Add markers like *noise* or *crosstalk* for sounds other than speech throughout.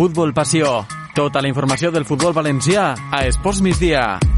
Futbol Passió. Tota la informació del futbol valencià a Esports Migdia.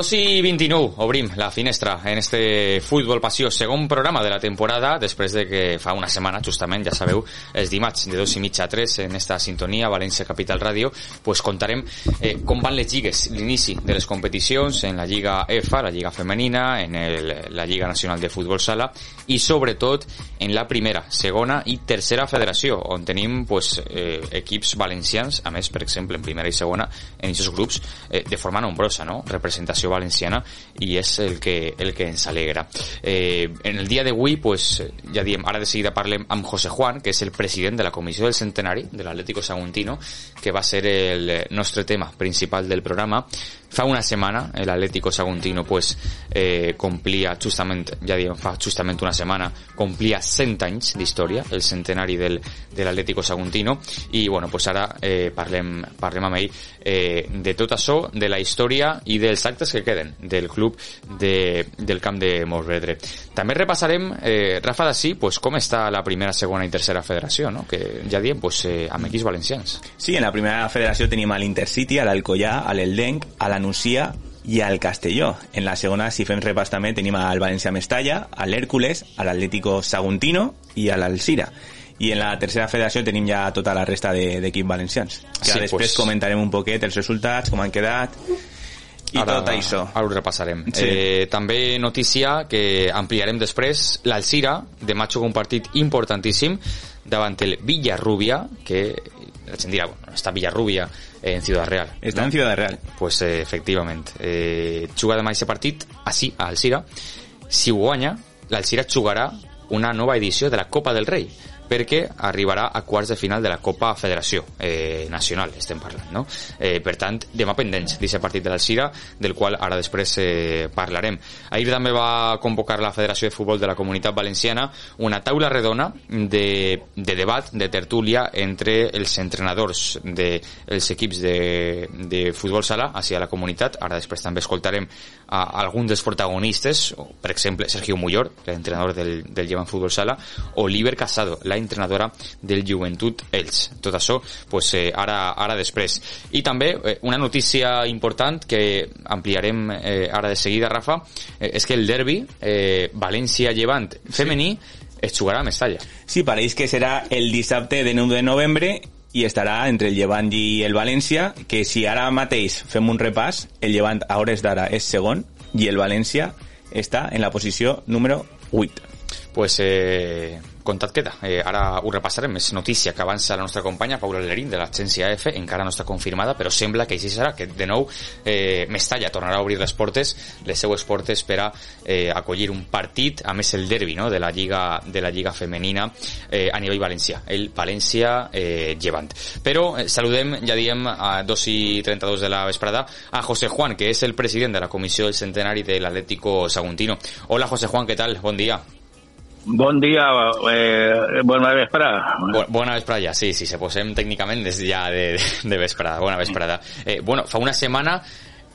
Dos i 29, obrim la finestra en este Futbol Passió, segon programa de la temporada, després de que fa una setmana, justament, ja sabeu, els dimarts de dos i mitja a tres en esta sintonia, València Capital Ràdio, pues contarem eh, com van les lligues, l'inici de les competicions en la Lliga EFA, la Lliga Femenina, en el, la Lliga Nacional de Futbol Sala i sobretot en la primera, segona i tercera federació, on tenim pues, eh, equips valencians, a més, per exemple, en primera i segona, en aquests grups, eh, de forma nombrosa, no? Representació Valenciana i és el que, el que ens alegra. Eh, en el dia d'avui, pues, ja diem, ara de seguida parlem amb José Juan, que és el president de la Comissió del Centenari de l'Atlético Saguntino, que va ser el nostre tema principal del programa. Fa una setmana l'Atlético Saguntino pues, eh, complia justament, ja diem, fa una setmana, complia 100 anys d'història, el centenari del, de l'Atlético Saguntino, i bueno, pues ara eh, parlem, parlem eh, de tot això, de la història i dels actes que queden del club de, del camp de Montvedre. També repassarem, eh, Rafa d'ací, pues, com està la primera, segona i tercera federació, no? que ja diem, pues, eh, amb equips valencians. Sí, en la primera federació tenim l'Intercity, l'Alcoyà, l'Eldenc, a i al Castelló. En la segona, si fem repàs també, tenim al València Mestalla, a l'Hèrcules, a l'Atlético Saguntino i a l'Alcira. I en la tercera federació tenim ja tota la resta d'equips de, valencians. Que sí, després pues... comentarem un poquet els resultats, com han quedat i ara, tot això. Ara ho repassarem. Sí. Eh, també notícia que ampliarem després. L'Alcira demà juga un partit importantíssim davant el Villarrubia, que la gent dirà, bueno, està Villarrubia en Ciudad Real. Està ¿no? en Ciudad Real. Pues eh, efectivament. Eh, juga demà aquest partit, així, a Alcira. Si guanya, l'Alcira jugarà una nova edició de la Copa del Rei perquè arribarà a quarts de final de la Copa Federació eh, Nacional, estem parlant, no? Eh, per tant, demà pendents d'aquest partit de l'Alcira, del qual ara després eh, parlarem. Ahir també va convocar la Federació de Futbol de la Comunitat Valenciana una taula redona de, de debat, de tertúlia entre els entrenadors dels de, equips de, de futbol sala hacia la comunitat. Ara després també escoltarem a, a alguns dels protagonistes, per exemple, Sergio Mullor, l'entrenador del, del Llevant Futbol Sala, o Liber Casado, la entrenadora del Joventut Ells. Tot això, pues, eh, ara, ara després. I també eh, una notícia important que ampliarem eh, ara de seguida, Rafa, eh, és que el derbi eh, València-Llevant femení sí. es jugarà a Mestalla. Sí, pareix que serà el dissabte de 9 de novembre i estarà entre el Llevant i el València, que si ara mateix fem un repàs, el Llevant a hores d'ara és segon i el València està en la posició número 8. Pues eh, comptat queda. Eh, ara ho repassarem, és notícia que avança la nostra companya Paula Lerín de l'agència F, encara no està confirmada, però sembla que així serà, que de nou eh, Mestalla tornarà a obrir les portes, les seues portes per a eh, acollir un partit, a més el derbi no? de, la Lliga, de la Lliga Femenina eh, a nivell valencià, el València eh, Llevant. Però eh, saludem, ja diem, a 2 i 32 de la vesprada, a José Juan, que és el president de la Comissió del Centenari de l'Atlético Saguntino. Hola José Juan, què tal? Bon dia. Bon dia, eh, bona vesprada. Bu bona vesprada ja, sí, sí, se posem tècnicament des ja de, de vesprada, bona vesprada. Eh, bueno, fa una setmana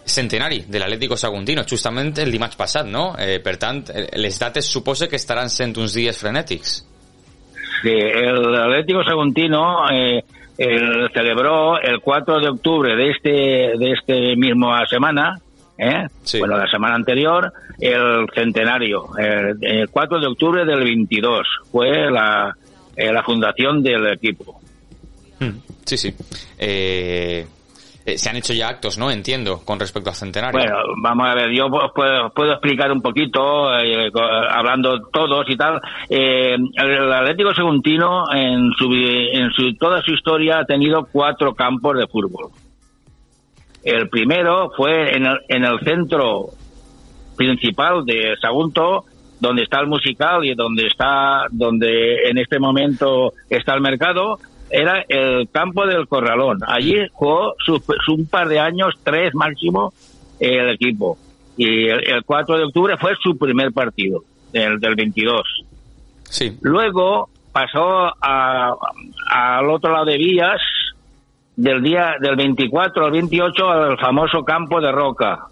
centenari de l'Atlético Saguntino, justament el dimarts passat, no? Eh, per tant, les dates suposa que estaran sent uns dies frenètics. Sí, el Atlético Saguntino eh, el celebró el 4 de octubre de este, de este mismo semana, ¿eh? Sí. Bueno, la semana anterior, el centenario, el, el 4 de octubre del 22, fue la, eh, la fundación del equipo. Hmm. Sí, sí. Eh, eh, se han hecho ya actos, ¿no? Entiendo, con respecto al centenario. Bueno, vamos a ver, yo puedo, puedo explicar un poquito, eh, hablando todos y tal. Eh, el Atlético Seguntino, en, su, en su, toda su historia, ha tenido cuatro campos de fútbol. El primero fue en el, en el centro principal de Sagunto, donde está el musical y donde está, donde en este momento está el mercado, era el campo del Corralón. Allí jugó su, su un par de años, tres máximo, el equipo. Y el, el 4 de octubre fue su primer partido, el del 22. Sí. Luego pasó a, al otro lado de Vías, del día del 24 al 28 al famoso campo de Roca.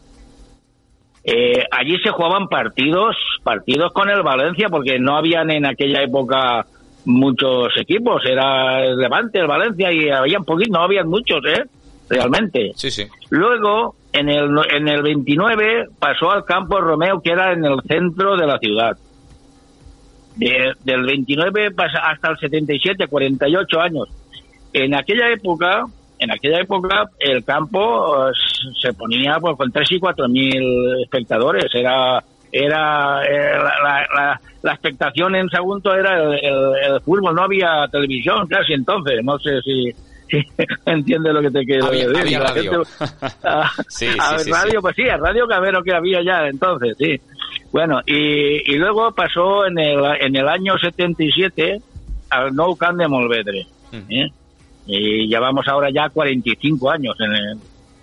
Eh, allí se jugaban partidos, partidos con el Valencia, porque no habían en aquella época muchos equipos, era el Levante, el Valencia y habían poquitos, no habían muchos, ¿eh? Realmente. Sí, sí. Luego, en el, en el 29, pasó al campo Romeo, que era en el centro de la ciudad. De- del 29 pasa hasta el 77, 48 años. En aquella época, en aquella época, el campo eh, se ponía pues, con 3 y 4 mil espectadores. Era, era, eh, la, la- la- la expectación en Sagunto era el, el- el fútbol. No había televisión casi entonces. No sé si, *laughs* si entiende lo que te quiero Había- decir. había La radio. gente- *laughs* Ah, Sí, a sí, sí, radio, sí. pues sí, a radio Cabero que había ya entonces, sí. Bueno, y, y luego pasó en el, en el año 77 al Nou Camp de Molvedre. ¿eh? Y llevamos ahora ya 45 años en el,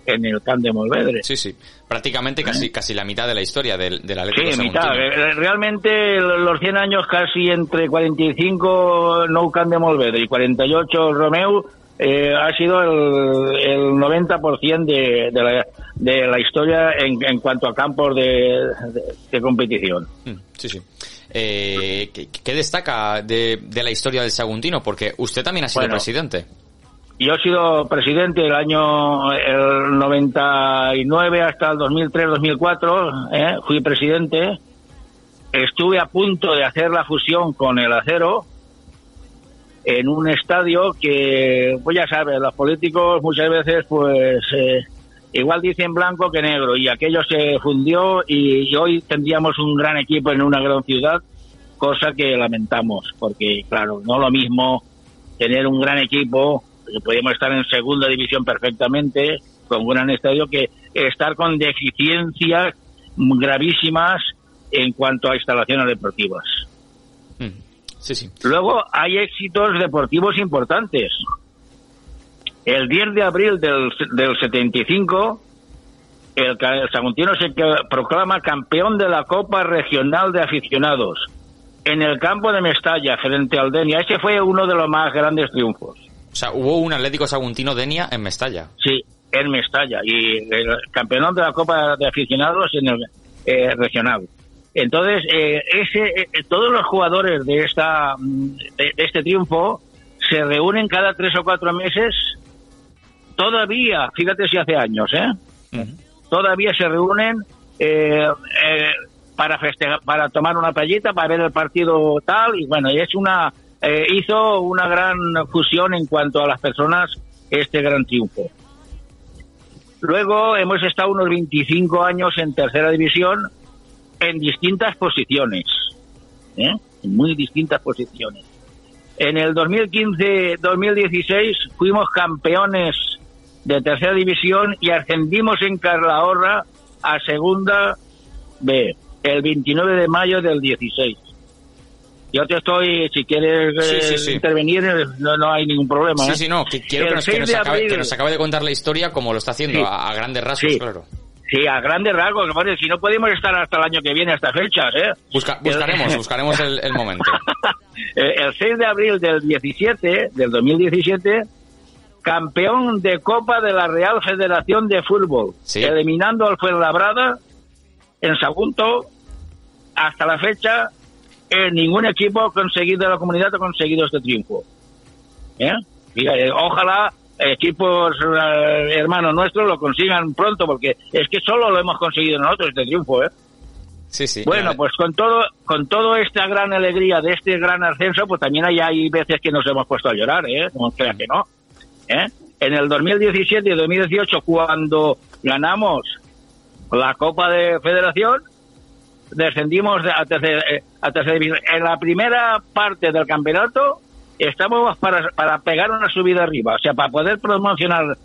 en el Camp de Molvedre. Sí, sí. Prácticamente casi, casi la mitad de la historia del, del Atlético Sí, mitad. Eh, Realmente los 100 años casi entre 45 Nou Camp de Molvedre y 48 Romeu eh, ha sido el, el 90% de, de, la, de la historia en, en cuanto a campos de, de, de competición. Mm, Sí, sí. Eh, ¿qué, qué destaca de, de la historia del Saguntino? Porque usted también ha sido Bueno. presidente. Yo he sido presidente el año el 99 hasta el 2003-2004, ¿eh? fui presidente. Estuve a punto de hacer la fusión con el acero en un estadio que, pues ya sabes, los políticos muchas veces, pues eh, igual dicen blanco que negro y aquello se fundió y, y hoy tendríamos un gran equipo en una gran ciudad, cosa que lamentamos, porque claro, no lo mismo tener un gran equipo, que podríamos estar en segunda división perfectamente, con un estadio, que estar con deficiencias gravísimas en cuanto a instalaciones deportivas. Mm, Sí, sí. Luego hay éxitos deportivos importantes. El 10 de abril del, del 75, el, el Saguntino se proclama campeón de la Copa Regional de Aficionados en el campo de Mestalla, frente al Denia. Ese fue uno de los más grandes triunfos. O sea, hubo un Atlético Saguntino Denia en Mestalla. Sí, en Mestalla. Y el campeón de la Copa de Aficionados en el eh, regional. Entonces, eh, ese, eh, todos los jugadores de, esta, mm, de, de este triunfo se reúnen cada tres o cuatro meses. Todavía, fíjate si hace años, ¿eh? Todavía se reúnen eh, eh, para festejar, para tomar una playita, para ver el partido tal. Y bueno, y es una, eh, hizo una gran fusión en cuanto a las personas este gran triunfo. Luego hemos estado unos 25 años en tercera división en distintas posiciones, ¿eh? en muy distintas posiciones. En el 2015-2016 fuimos campeones de tercera división y ascendimos en Calahorra a segunda B el 29 de mayo del 16. Yo te estoy, si quieres Sí, eh, sí, sí. intervenir, no, no hay ningún problema. Sí, ¿eh? sí, no. que quiero que nos, que 6 nos acabe, abril- que nos acabe de contar la historia como lo está haciendo, a, a grandes rasgos, Sí. claro. Sí, a grandes rasgos, pone, si no podemos estar hasta el año que viene, hasta fechas, ¿eh? Busca- buscaremos, *laughs* buscaremos el, el momento. Eh, *laughs* el 6 de abril del 17, del 2017, campeón de Copa de la Real Federación de Fútbol, eliminando al Fuenlabrada en Sagunto. Hasta la fecha, eh, ningún equipo conseguido de la comunidad ha conseguido este triunfo. ¿Eh? Eh, ojalá equipos eh, hermanos nuestros lo consigan pronto, porque es que solo lo hemos conseguido nosotros este triunfo, ¿eh? Sí, sí. Bueno, Ya- pues con todo, con toda esta gran alegría de este gran ascenso, pues también hay, hay veces que nos hemos puesto a llorar, ¿eh? No creas que no. ¿eh? En el 2017 y 2018, cuando ganamos la Copa de Federación, descendimos a tercera, eh, a tercera división. En la primera parte del campeonato estamos para, para pegar una subida arriba, o sea, para poder promocionar.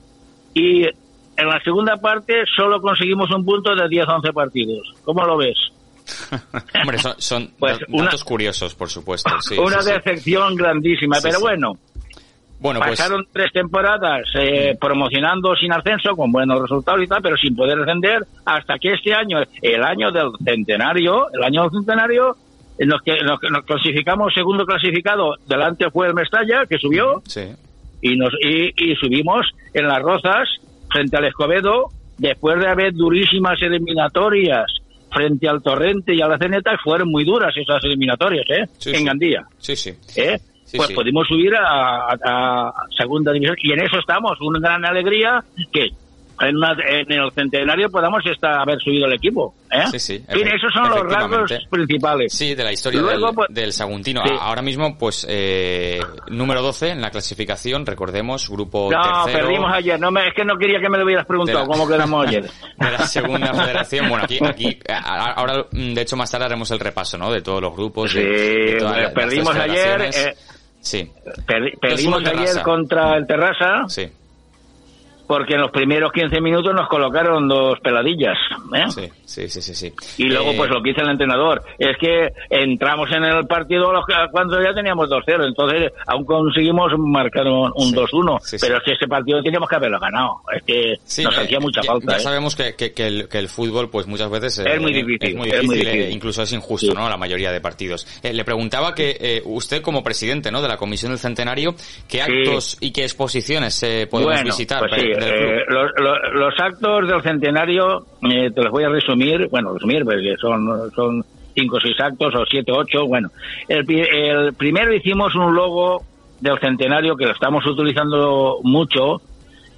Y en la segunda parte solo conseguimos un punto de 10-11 partidos. ¿Cómo lo ves? *laughs* Hombre, son, son Pues una- datos curiosos, por supuesto. Sí, una sí, sí. decepción grandísima, pero sí. Bueno, pues pasaron tres temporadas eh, promocionando sin ascenso, con buenos resultados y tal, pero sin poder ascender, hasta que este año, el año del centenario, el año del centenario, en los que nos, nos clasificamos segundo clasificado, delante fue el Mestalla, que subió, sí. y nos y, y subimos en Las Rozas, frente al Escobedo, después de haber durísimas eliminatorias frente al Torrente y a la Ceneta, fueron muy duras esas eliminatorias, ¿eh? Sí, en. Gandía. Sí, sí. ¿eh? Sí, pues sí. pudimos subir a, a- a segunda división y en eso estamos, una gran alegría que en, una- en el centenario podamos estar, haber subido el equipo. ¿eh? Sí, sí, fin, esos son los rasgos principales. Sí, de la historia Luego, del, pues- del Saguntino. Sí. Ahora mismo, pues, eh, número 12 en la clasificación, recordemos, grupo No, tercero. perdimos ayer. No me, es que no quería que me lo hubieras preguntado De la- cómo quedamos ayer. *laughs* de la segunda federación. Bueno, aquí, aquí ahora, de hecho, más tarde haremos el repaso, ¿no? De todos los grupos. de- Sí, de todas las perdimos ayer, eh, sí, Per- perdimos ayer contra el Terrassa. Sí, porque en los primeros 15 minutos nos colocaron dos peladillas. ¿eh? sí, sí, sí, sí. sí. Y luego, Eh, pues lo que dice el entrenador, es que entramos en el partido cuando ya teníamos 2-0, entonces aún conseguimos marcar un, un Sí, 2-1, sí, pero es que ese partido teníamos que haberlo ganado, es que nos eh, hacía mucha falta. Ya ¿eh? sabemos que, que- que el, que el fútbol, pues muchas veces eh, Es muy difícil, es muy es muy difícil, eh, incluso es injusto. ¿no? La mayoría de partidos. Eh, le preguntaba que eh, usted, como presidente, ¿no? De la Comisión del Centenario, ¿qué actos y qué exposiciones eh, podemos bueno, visitar pues? Eh, los, los- los actos del centenario, eh, te los voy a resumir, bueno, resumir, porque son, son cinco o seis actos, o siete o ocho, bueno. El, el primero hicimos un logo del centenario que lo estamos utilizando mucho,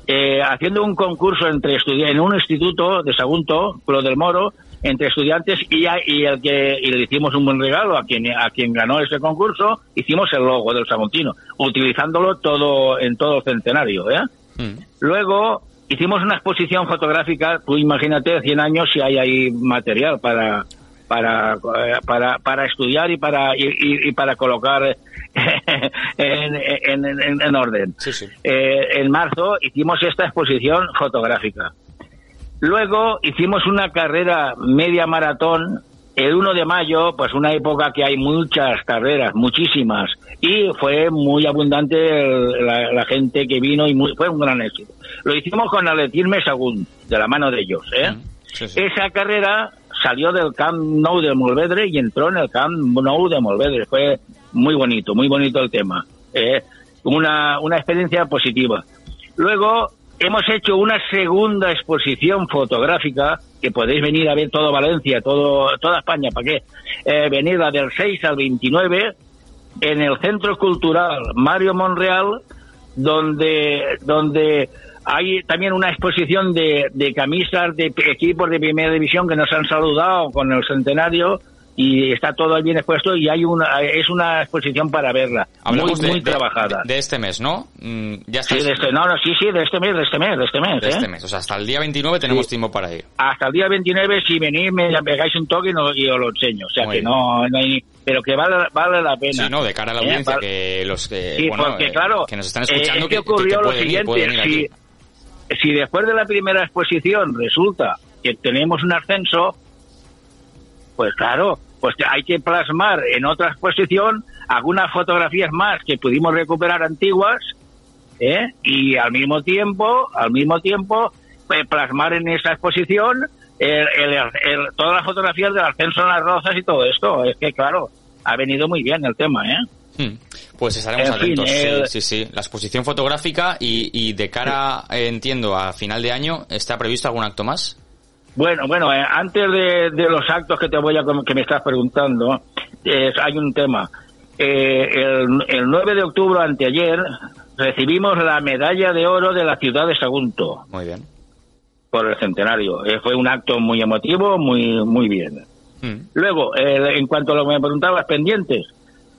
eh, haciendo un concurso entre estudiantes, en un instituto de Sagunto, Club del Moro, entre estudiantes y, a- y el que y le hicimos un buen regalo a quien a quien ganó ese concurso, hicimos el logo del Saguntino, utilizándolo todo en todo el centenario, ¿eh? Mm. Luego hicimos una exposición fotográfica, tú imagínate 100 años si hay ahí material para para eh, para, para estudiar y para y, y- y para colocar *laughs* en, en, en- en orden. Sí, sí. Eh, en marzo hicimos esta exposición fotográfica. Luego hicimos una carrera media maratón el 1 de mayo, pues una época que hay muchas carreras, muchísimas, y fue muy abundante el- la, la gente que vino y muy- fue un gran éxito. Lo hicimos con Aletirme Sagún, de la mano de ellos. ¿eh? Sí, sí. Esa carrera salió del Camp Nou de Molvedre y entró en el Camp Nou de Molvedre. Fue muy bonito, muy bonito el tema. ¿eh? Una, una experiencia positiva. Luego hemos hecho una segunda exposición fotográfica que podéis venir a ver todo Valencia, todo, toda España, ¿para qué? Eh, venir la del 6 al 29 en el Centro Cultural Mario Monreal, donde, donde hay también una exposición de, de camisas de equipos de primera división que nos han saludado con el centenario y está todo bien expuesto y hay una es una exposición para verla muy de, muy de- trabajada de este mes, ¿no? Mm, ya sí estáis- de este no no sí sí de este mes de este mes de este mes de ¿eh? este mes. O sea, hasta el día 29 tenemos Sí. tiempo para ir. hasta el día 29 si venís me pegáis un toque y, no- y os lo enseño o sea Muy que no, no hay pero que vale vale la pena Sí, no, de cara a la ¿Eh? audiencia, que los que, Sí, bueno, porque eh, claro, que nos están eh, escuchando, es que, ocurrió que lo ir, ir siguiente, si, si después de la primera exposición resulta que tenemos un ascenso, pues claro, pues hay que plasmar en otra exposición algunas fotografías más que pudimos recuperar antiguas, ¿eh? y al mismo tiempo, al mismo tiempo, pues, plasmar en esa exposición el- el- el- todas las fotografías del ascenso en las rozas y todo esto. Es que claro, ha venido muy bien el tema, ¿eh? Hmm. Pues estaremos En fin, atentos. el- Sí, sí, sí. La exposición fotográfica y, y de cara, eh, entiendo, a final de año, ¿está previsto algún acto más? Bueno, bueno, eh, antes de, de los actos que te voy a que me estás preguntando, eh, hay un tema. Eh, el, el 9 de octubre anteayer recibimos la medalla de oro de la ciudad de Sagunto Muy bien. por el centenario. Eh, fue un acto muy emotivo, muy muy bien. Hmm. Luego, eh, en cuanto a lo que me preguntabas pendientes,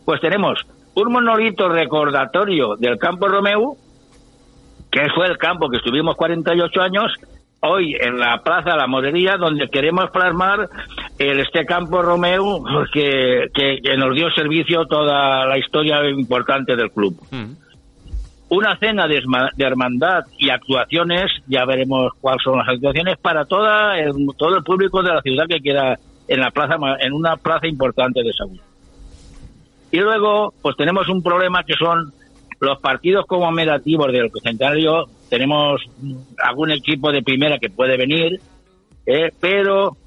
pues tenemos un monolito recordatorio del Campo Romeu, que fue el campo que estuvimos 48 años, hoy en la Plaza La Morería, donde queremos plasmar el, este Campo Romeu que, que, que nos dio servicio toda la historia importante del club. Hmm. Una cena de, de hermandad y actuaciones, ya veremos cuáles son las actuaciones, para toda el, todo el público de la ciudad que quiera en la plaza, en una plaza importante de Saúl. Y luego, pues tenemos un problema que son los partidos conmemorativos del centenario. Tenemos algún equipo de primera que puede venir, eh, pero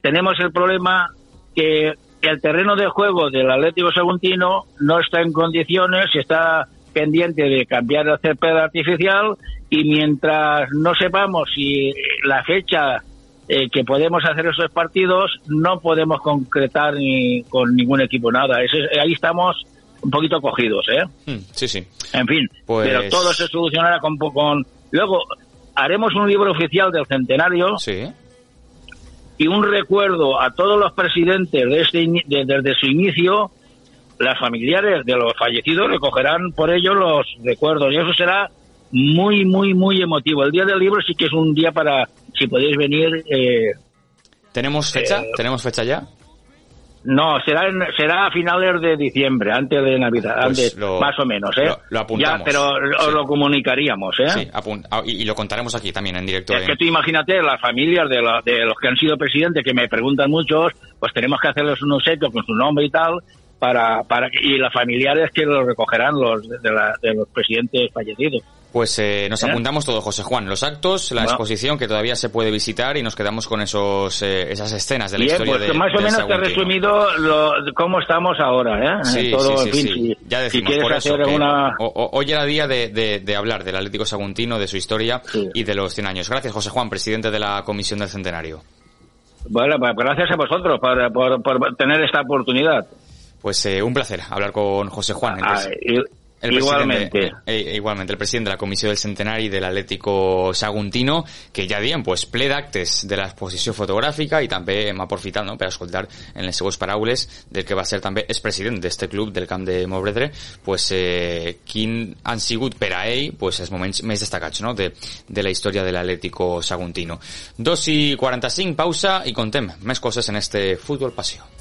tenemos el problema que el terreno de juego del Atlético Saguntino no está en condiciones, está pendiente de cambiar el césped artificial y mientras no sepamos si la fecha eh, que podemos hacer esos partidos, no podemos concretar ni con ningún equipo nada. Eso es- ahí estamos un poquito cogidos, ¿eh? Mm, Sí, sí. En fin, Pues- pero todo se solucionará con, con... Luego, haremos un libro oficial del centenario Sí. y un recuerdo a todos los presidentes de este, ini- de- desde su inicio. Las familiares de los fallecidos recogerán por ello los recuerdos y eso será muy, muy, muy emotivo. El día del libro sí que es un día para, si podéis venir, eh, ¿Tenemos fecha? Eh, ¿Tenemos fecha ya? No, será en- será a finales de diciembre, antes de Navidad, Pues antes, lo- más o menos, ¿eh? lo- lo apuntamos, Ya, pero os sí. lo comunicaríamos, ¿eh? Sí, ah, y, y lo contaremos aquí también en directo. Es que tú imagínate las familias de, la- de los que han sido presidentes, que me preguntan muchos, pues tenemos que hacerles un obsequio con su nombre y tal, para, para y las familiares que lo recogerán los de, la- de los presidentes fallecidos. Pues eh, nos apuntamos todo, José Juan. Los actos, la Bueno. exposición que todavía se puede visitar y nos quedamos con esos eh, esas escenas de la Bien, historia pues de más o menos te he resumido lo, cómo estamos ahora, ¿eh? Sí, Todo, sí, en sí, fin, sí. si- Ya si decimos quieres por eso que una... hoy era día de, de- de hablar del Atlético Saguntino, de su historia Sí. y de los 100 años. Gracias, José Juan, presidente de la Comisión del Centenario. Bueno, pues gracias a vosotros por, por, por tener esta oportunidad. Pues eh, un placer hablar con José Juan. Ah, el igualmente. eh, igualmente, el presidente de la Comisión del Centenari del Atlético Saguntino, que ja diem, pues, ple d'actes de l'exposició fotogràfica i també hem aprofitat no, per escoltar en les seues paraules del que va ser també expresident d'este club del camp de Montbredre, pues, eh, quin han sigut per a ell pues, els moments més destacats no, de, de la història de l'Atlético Saguntino. 2 i 45, pausa i contem més coses en este Futbol Passió.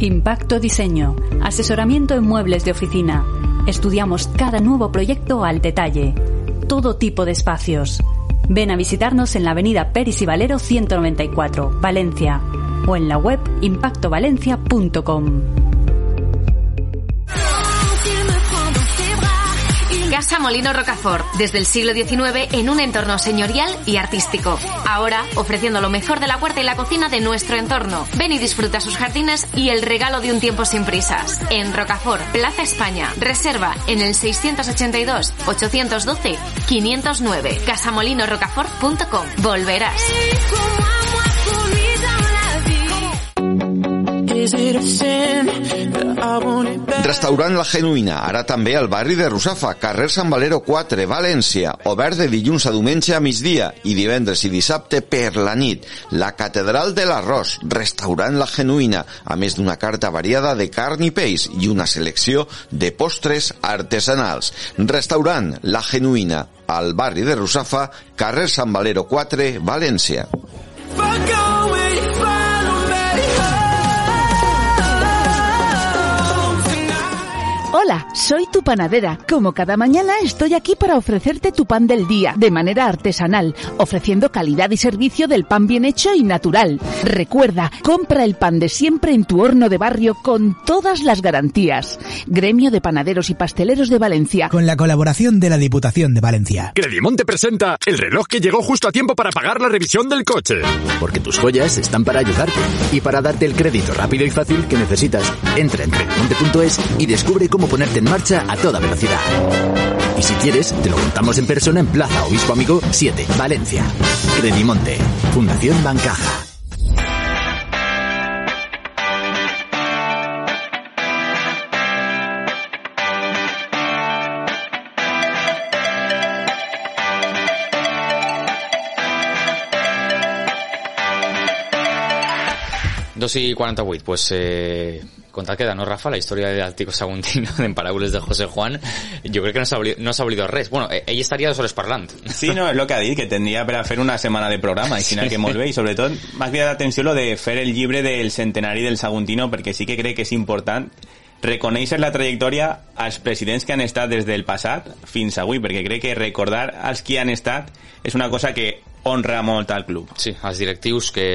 Impacto Diseño. Asesoramiento en muebles de oficina. Estudiamos cada nuevo proyecto al detalle. Todo tipo de espacios. Ven a visitarnos en la avenida Peris y Valero 194, Valencia. O en la web impactovalencia.com. Casa Molino Rocafort, desde el siglo XIX en un entorno señorial y artístico. Ahora, ofreciendo lo mejor de la huerta y la cocina de nuestro entorno. Ven y disfruta sus jardines y el regalo de un tiempo sin prisas. En Rocafort, Plaza España. Reserva en el 682 812 509. casamolinorocafort.com. Volverás. Restaurant La Genuïna, ara també al barri de Russafa, carrer Sant Valero 4, València, obert de dilluns a diumenge a migdia i divendres i dissabte per la nit. La Catedral de l'Arròs, restaurant La Genuïna, a més d'una carta variada de carn i peix i una selecció de postres artesanals. Restaurant La Genuïna, al barri de Russafa, carrer Sant Valero 4, València. If Hola, soy tu panadera. Como cada mañana estoy aquí para ofrecerte tu pan del día, de manera artesanal, ofreciendo calidad y servicio del pan bien hecho y natural. Recuerda, compra el pan de siempre en tu horno de barrio con todas las garantías. Gremio de Panaderos y Pasteleros de Valencia. con la colaboración de la Diputación de Valencia. Credimonte presenta el reloj que llegó justo a tiempo para pagar la revisión del coche. Porque tus joyas están para ayudarte y para darte el crédito rápido y fácil que necesitas. Entra en credimonte.es y descubre cómo ponerte en marcha a toda velocidad. Y si quieres, te lo contamos en persona en Plaza Obispo Amigo 7, Valencia. Credimonte, Fundación Bancaja. Dos i 48, pues eh, contar queda, no, Rafa? La història del Tico Saguntino *laughs* en paraules de José Juan, jo crec que no s'ha no oblidat res. Bueno, eh, ell estaria dos hores parlant. Sí, no, es lo que ha dicho, que tendría para hacer una semana de programa y sin nada que molt bé y sobre todo más bien la atención lo de fer el llibre del centenari del Saguntino porque sí que cree que és important reconèixer la trajectòria als presidents que han estat des del passat fins avui, perquè crec que recordar els qui han estat és una cosa que honra molt al club. Sí, els directius que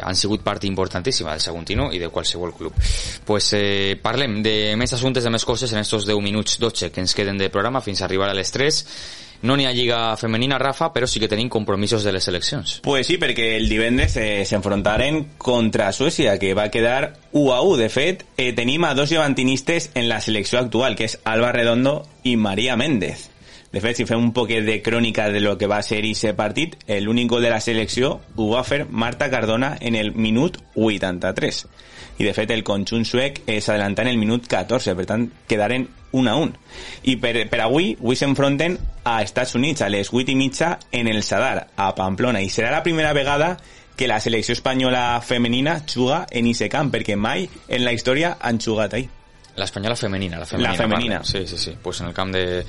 han sigut part importantíssima del Saguntino i de qualsevol club. Pues eh, parlem de més assumptes, de més coses en estos 10 minuts 12 que ens queden de programa fins a arribar a les 3. No n'hi ha lliga femenina, Rafa, però sí que tenim compromisos de les seleccions. Pues sí, perquè el divendres eh, s'enfrontaren contra Suècia, que va quedar 1 a 1. De fet, eh, tenim a dos llevantinistes en la selecció actual, que és Alba Redondo i María Méndez. De fet, si fem un poquet de crònica de lo que va ser ese partit, l'únic gol de la selecció ho va fer Marta Cardona en el minut 83. I de fet el conjunt suec s'adelanta en el minut 14, per tant quedaren 1 a 1. I per, per avui, avui s'enfronten a Estats Units a les 8 i mitja en el Sadar, a Pamplona, i serà la primera vegada que la selecció espanyola femenina juga en ese camp, perquè mai en la història han jugat ahí. L'espanyola femenina, la femenina. La femenina. Parla. Sí, sí, sí. Pues en el camp de,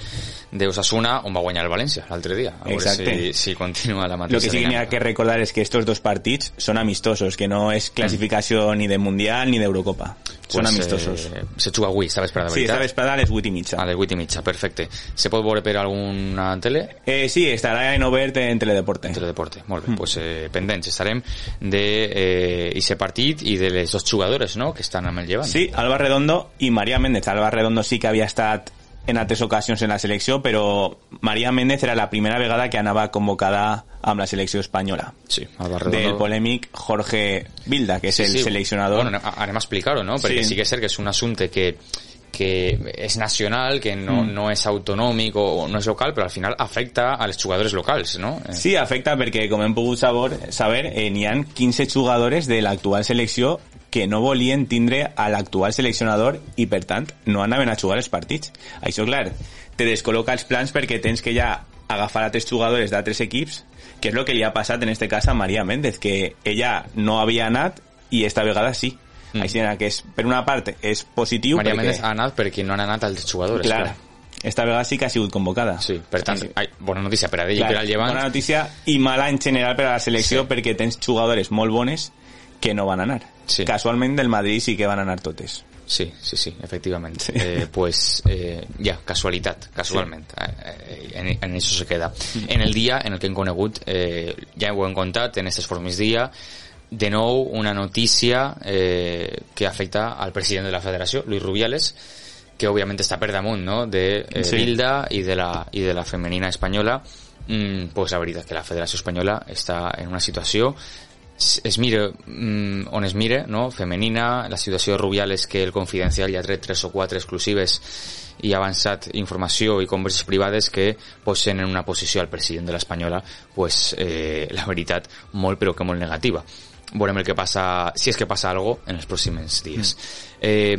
de Osasuna, on va guanyar el València l'altre dia. A veure Exacte. si, si continua la mateixa Lo que sí que n'hi ha que recordar es que estos dos partits són amistosos, que no és classificació ni de Mundial ni d'Eurocopa. Són Pues, amistosos. Eh, se juga avui, esta vesprada, Sí, veritat? esta vesprada a les 8 i mitja. A les 8 i mitja, perfecte. Se pot veure per alguna tele? Eh, sí, estarà en obert en Teledeporte. Teledeporte, molt bé. Pues, eh, pendents estarem de eh, ese partit i de les dos jugadores no? que estan amb el llevant. Sí, Alba Redondo i María Méndez. Alba Redondo sí que havia estat en altres ocasions en la selecció, però María Méndez era la primera vegada que anava convocada amb la selecció espanyola. Sí, Redondo... Del polèmic Jorge Bilda, que és el seleccionador. Bueno, anem- a explicar-ho, no? Perquè sí. Sí. sí que és cert que és un assumpte que que és nacional, que no, Mm. no és autonòmic o, no és local, però al final afecta a les jugadores locals, no? Eh, Sí, afecta perquè, com hem pogut saber, saber eh, n'hi ha 15 jugadores de l'actual selecció que no volien tindre a l'actual seleccionador i, per tant, no anaven a jugar els partits. Això, clar, te descol·loca els plans perquè tens que ja agafar altres jugadores d'altres equips, que és el que li ha passat en este cas a Maria Méndez, que ella no havia anat i esta vegada sí. Mm. Així que és, per una part és positiu Maria perquè... Méndez ha anat perquè no han anat els jugadors. Clar, esta vegada sí que ha sigut convocada. Sí, per tant, ai, bona notícia per a ell i per al llevant. Bona notícia i mala en general per a la selecció sí. perquè tens jugadores molt bones que no van anar. Sí. Casualment del Madrid sí que van anar totes. Sí, sí, sí, efectivament. Sí. Eh, pues eh, ja, casualitat, casualment. Sí. Eh, en, en això se queda. En el dia en el que hem conegut, eh, ja ho hem contat en aquestes formes dia, de nou una notícia eh, que afecta al president de la federació, Luis Rubiales, que òbviament està per damunt no? de eh, Sí. Bilda i de, la, i de la femenina espanyola mm, pues la veritat que la federació espanyola està en una situació es mire mm, on es mire, no? femenina, la situació de Rubiales que el Confidencial ja ha tret tres o quatre exclusives i ha avançat informació i converses privades que posen en una posició al president de l'Espanyola pues, eh, la veritat molt però que molt negativa veurem el que passa, si és que passa algo en els pròxims dies. Eh,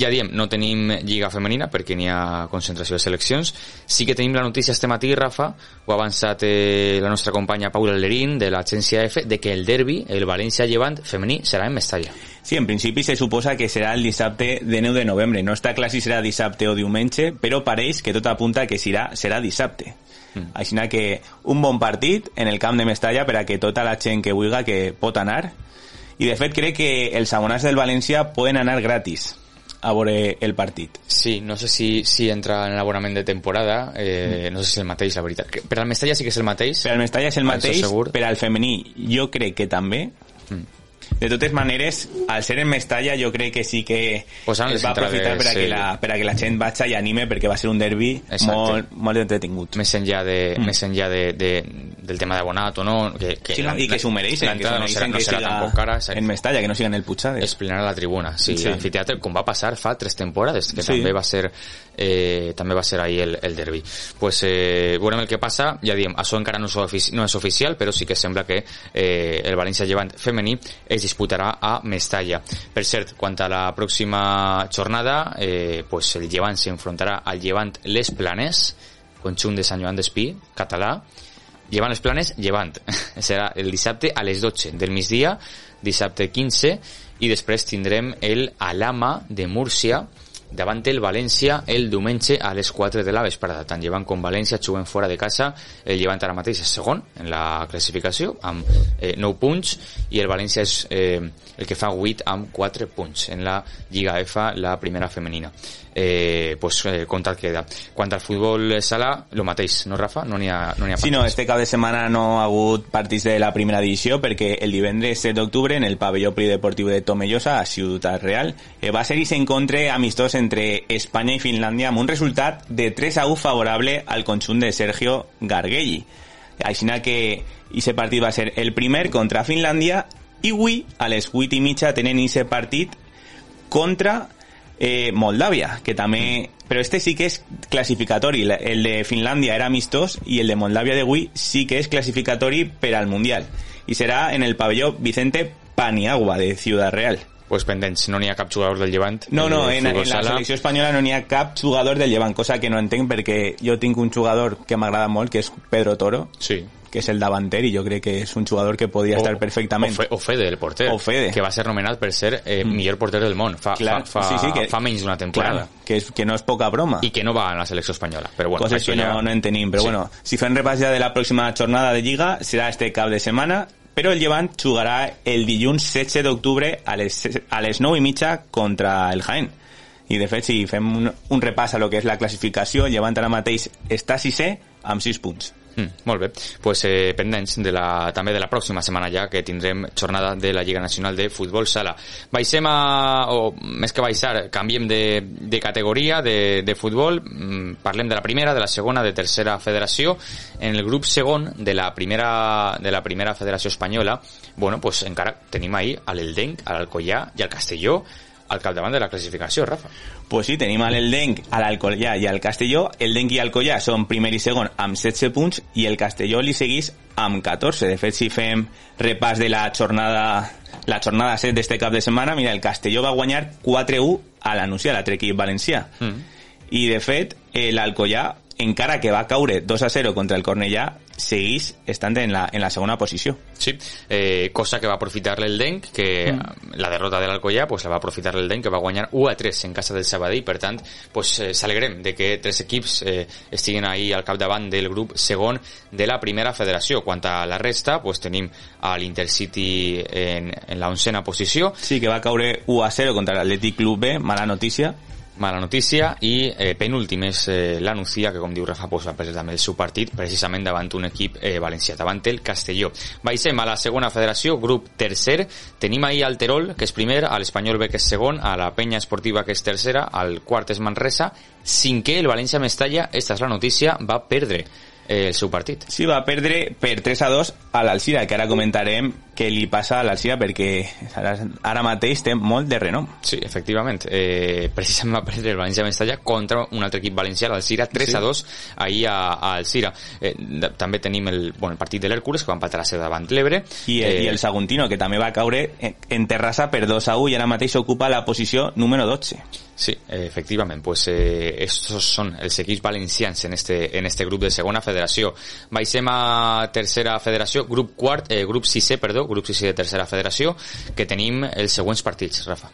ja diem, no tenim lliga femenina perquè n'hi ha concentració de seleccions. Sí que tenim la notícia este matí, Rafa, ho ha avançat eh, la nostra companya Paula Lerín de l'agència F, de que el derbi, el València-Llevant femení, serà en Mestalla. Sí, en principi se suposa que serà el dissabte de 9 de novembre. No està clar si serà dissabte o diumenge, però pareix que tot apunta que serà, serà dissabte. Mm. Així que un bon partit en el camp de Mestalla per a que tota la gent que vulga que pot anar. I de fet crec que els abonats del València poden anar gratis a veure el partit. Sí, no sé si, si entra en l'abonament de temporada, eh, no sé si és el mateix, la veritat. Per al Mestalla sí que és el mateix. Per al Mestalla és el mateix, segur. per al femení jo crec que també. Mm. De totes maneres, al ser en Mestalla jo crec que sí que Pues es va aprofitar per a, que sí. la, per a que la gent vagi i anime perquè va ser un derbi molt, molt entretingut. més enllà de, Mm. més enllà de, de, del tema d'abonat o no que, que Sí, no, I que s'ho mereixen, que no serà, no serà tampoc cara en Mestalla, que no siga en el Puigades. es plenarà la tribuna sí, Sí. l'amfiteatre com va passar fa tres temporades que Sí. també va ser eh, també va ser ahir el, el derbi pues eh, veurem el que passa ja diem, això encara no és, ofici no és oficial però sí que sembla que eh, el València Llevant femení es disputarà a Mestalla per cert, quant a la pròxima jornada eh, pues el Llevant s'enfrontarà al Llevant Les Planes conjunt de Sant Joan d'Espí, català Llevant les planes, llevant. *laughs* Serà el dissabte a les 12 del migdia, dissabte 15, i després tindrem el Alama de Múrcia davant el València el diumenge a les 4 de la vesprada. Tant Llevant com València juguen fora de casa. El Llevant ara mateix és segon en la classificació amb eh, 9 punts i el València és eh, el que fa 8 amb 4 punts en la Lliga F, la primera femenina. Eh, pues eh, comptat queda. Quant al futbol sala, lo mateix, no Rafa? No n'hi ha, no ha Sí, no, este cap de setmana no ha hagut partits de la primera divisió perquè el divendres 7 d'octubre en el pavelló polideportiu de Tomellosa a Ciutat Real eh, va ser-hi encontre amistós entre Espanya i Finlàndia amb un resultat de 3 a 1 favorable al conjunt de Sergio Gargelli. Així que aquest partit va ser el primer contra Finlàndia i avui a les 8 i mitja tenen aquest partit contra eh, Moldàvia, que també... Però este sí que és classificatori. El de Finlàndia era amistós i el de Moldàvia d'avui sí que és classificatori per al Mundial. I serà en el pavelló Vicente Paniagua de Ciudad Real. Pues pendents, no n'hi ha cap jugador del Llevant. No, no, en, en la selecció espanyola no n'hi ha cap jugador del Llevant, cosa que no entenc perquè jo tinc un jugador que m'agrada molt, que és Pedro Toro, Sí. que és el davanter, i jo crec que és un jugador que podria O- estar perfectament. O, Fe, o Fede, el porter. O Fede. Que va ser nomenat per ser eh, millor porter del món fa, Clar, fa, fa, sí, sí, que- fa menys d'una temporada. Clar, que, és, que no és poca broma. I que no va en la selecció espanyola. Però bueno, coses que no, ja... no en tenim, però Sí. bueno, si fem repàs ja de la pròxima jornada de Lliga, serà este cap de setmana, però el Llevant jugarà el dilluns 16 d'octubre a, les, a les 9 i mitja contra el Jaén. I de fet, si fem un, un repàs a lo que és la classificació, el Llevant ara mateix està sisè amb 6 punts. Mm, molt bé, pues, eh, pendents de la, també de la pròxima setmana ja que tindrem jornada de la Lliga Nacional de Futbol Sala. Baixem a, o més que baixar, canviem de, de categoria de, de futbol, mm, parlem de la primera, de la segona, de tercera federació. En el grup segon de la primera, de la primera federació espanyola, bueno, pues encara tenim ahir a l'Eldenc, a l'Alcoyà i al Castelló al capdavant de la classificació, Rafa. Pues sí, tenim a l'Eldenc, a l'Alcoyà i al Castelló. El Denc i Alcoyà són primer i segon amb 16 punts i el Castelló li seguís amb 14. De fet, si fem repàs de la jornada la jornada 7 d'este cap de setmana, mira, el Castelló va guanyar 4-1 a l'Anuncia, l'altre equip valencià. Mm. I, de fet, eh, l'Alcoyà, encara que va caure 2-0 contra el Cornellà, seguís estant en la, en la segona posició. Sí, eh, cosa que va aprofitar l'Eldenc, que Mm. la derrota de l'Alcoyà pues, la va aprofitar l'Eldenc, que va guanyar 1 a 3 en casa del Sabadell, per tant, pues, eh, s'alegrem de que tres equips eh, estiguin ahí al capdavant del grup segon de la primera federació. Quant a la resta, pues, tenim a l'Intercity en, en la oncena posició, Sí, que va caure 1-0 contra l'Atlètic Club B, mala notícia. Mala notícia, i eh, penúltim és eh, la Nucía, que com diu Rafa, pues, va perdre també el seu partit, precisament davant un equip eh, valencià, davant el Castelló. Baixem a la segona federació, grup tercer, tenim ahir al Terol, que és primer, a l'Espanyol B, que és segon, a la Penya Esportiva, que és tercera, al quart és Manresa, cinquè el València Mestalla, esta és la notícia, va perdre eh, el seu partit. Sí, va perdre per 3 a 2 a l'Alcira, que ara comentarem què li passa a l'Alcira perquè ara, ara mateix té molt de renom. Sí, efectivament. Eh, precisament va perdre el València Mestalla contra un altre equip valencià, l'Alcira, 3 Sí. a 2 ahir a, a Alcira. Eh, també tenim el, bueno, el partit de l'Hèrcules, que va empatar a ser davant l'Ebre. I el, Eh, I el Saguntino, que també va caure en, en Terrassa per 2 a 1 i ara mateix ocupa la posició número 12. Sí, eh, efectivament, pues eh, estos són els equips valencians en este, en este grup de segona federació. Baixem a tercera federació, grup quart, eh, grup sisè, perdó, grup sisè de tercera federació, que tenim els següents partits, Rafa.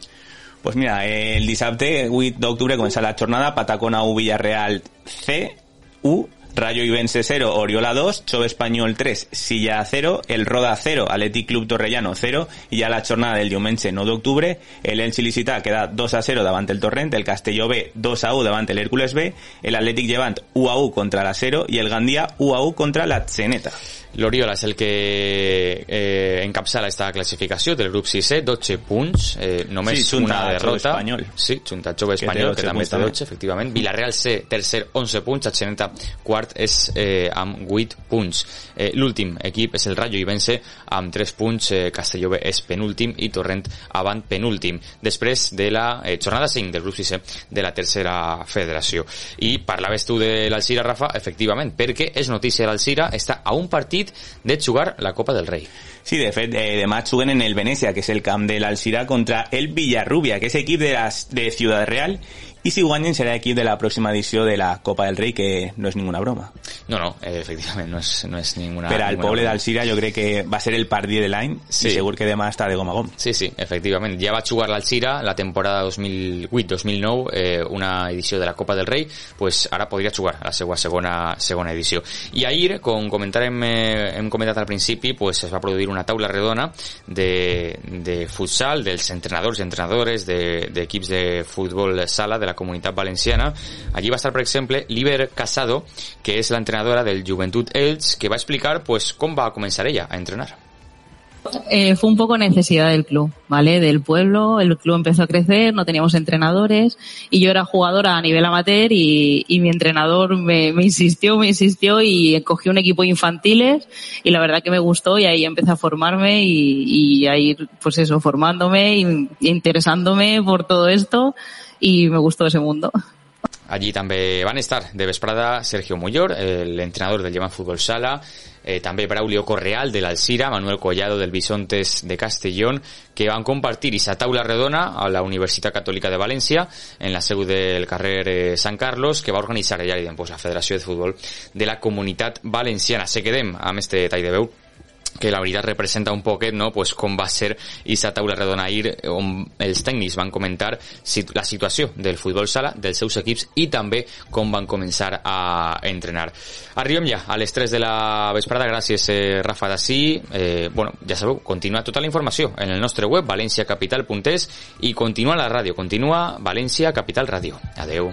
Pues mira, el dissabte 8 d'octubre comença la jornada, Patacona 1, Villarreal C, 1, Rayo Ibense 0, Oriola 2, Chove Espanyol 3, Silla 0, el Roda 0, Athletic Club Torrellano 0, i ja la jornada del diumenge 9 d'octubre, el Elx il·licità queda 2 a 0 davant el Torrent, el Castelló B 2 a 1 davant el Hércules B, el Atlètic Llevant 1 a 1 contra la 0 i el Gandia 1 a 1 contra la Zeneta. L'Oriola és el que eh, encapçala esta classificació del grup 6è, 12 punts, eh, només Sí, una derrota. Espanyol. Sí, junta Jove Que Espanyol, 12 que, també també. 12, efectivament. Villarreal C, tercer, 11 punts, Atxeneta, quart, és eh, amb 8 punts. Eh, L'últim equip és el Rayo Ibense, amb 3 punts, eh, Castelló és penúltim i Torrent avant penúltim. Després de la eh, jornada 5 del grup 6è de la tercera federació. I parlaves tu de l'Alcira, Rafa, efectivament, perquè és notícia l'Alcira, està a un partit de jugar la Copa del Rei. Sí, de fet, eh, demà juguen en el Venècia, que és el camp de l'Alcira, contra el Villarrubia, que és equip de, las, de Ciudad Real, i si guanyen serà equip de la pròxima edició de la Copa del Rei, que no és ninguna broma. No, no, eh, efectivament, no és, no és ninguna... per al poble broma. d'Alcira jo crec que va ser el partit de l'any Sí. i segur que demà està de gom a gom. Sí, sí, efectivament. Ja va jugar l'Alcira la temporada 2008-2009, eh, una edició de la Copa del Rei, pues ara podria jugar a la seva segona, segona edició. I ahir, com comentarem, eh, hem comentat al principi, pues es va produir una taula redona de, de futsal, dels entrenadors i entrenadores de- d'equips de, de futbol sala de la comunitat valenciana. Allí va estar, per exemple, Liber Casado, que és l'entrenadora del Joventut Elx, que va explicar pues, com va començar ella a entrenar. Eh, fue un poco necesidad del club, ¿vale? Del pueblo, el club empezó a crecer, no teníamos entrenadores y yo era jugadora a nivel amateur y, y mi entrenador me, me insistió, me insistió y cogí un equipo infantiles y la verdad que me gustó y ahí empecé a formarme y, y a ir, pues eso, formándome y interesándome por todo esto y me gustó ese mundo. Allí també van estar de vesprada Sergio Muyor, el entrenador del Llevan Fútbol Sala, eh, també Braulio Correal de l'Alcira, Manuel Collado del Bisontes de Castellón, que van compartir aquesta taula redona a la Universitat Catòlica de València, en la seu del carrer eh, Sant Carlos, que va organitzar ja pues, la Federació de Futbol de la Comunitat Valenciana. Se quedem amb este tall de veu que la veritat representa un poquet no? pues com va ser aquesta taula redona ahir on els tècnics van comentar la situació del futbol sala, dels seus equips i també com van començar a entrenar. Arribem ja a les 3 de la vesprada, gràcies eh, Rafa Dací. Eh, bueno, ja sabeu, continua tota la informació en el nostre web valenciacapital.es i continua la ràdio, continua València Capital Ràdio. Adeu.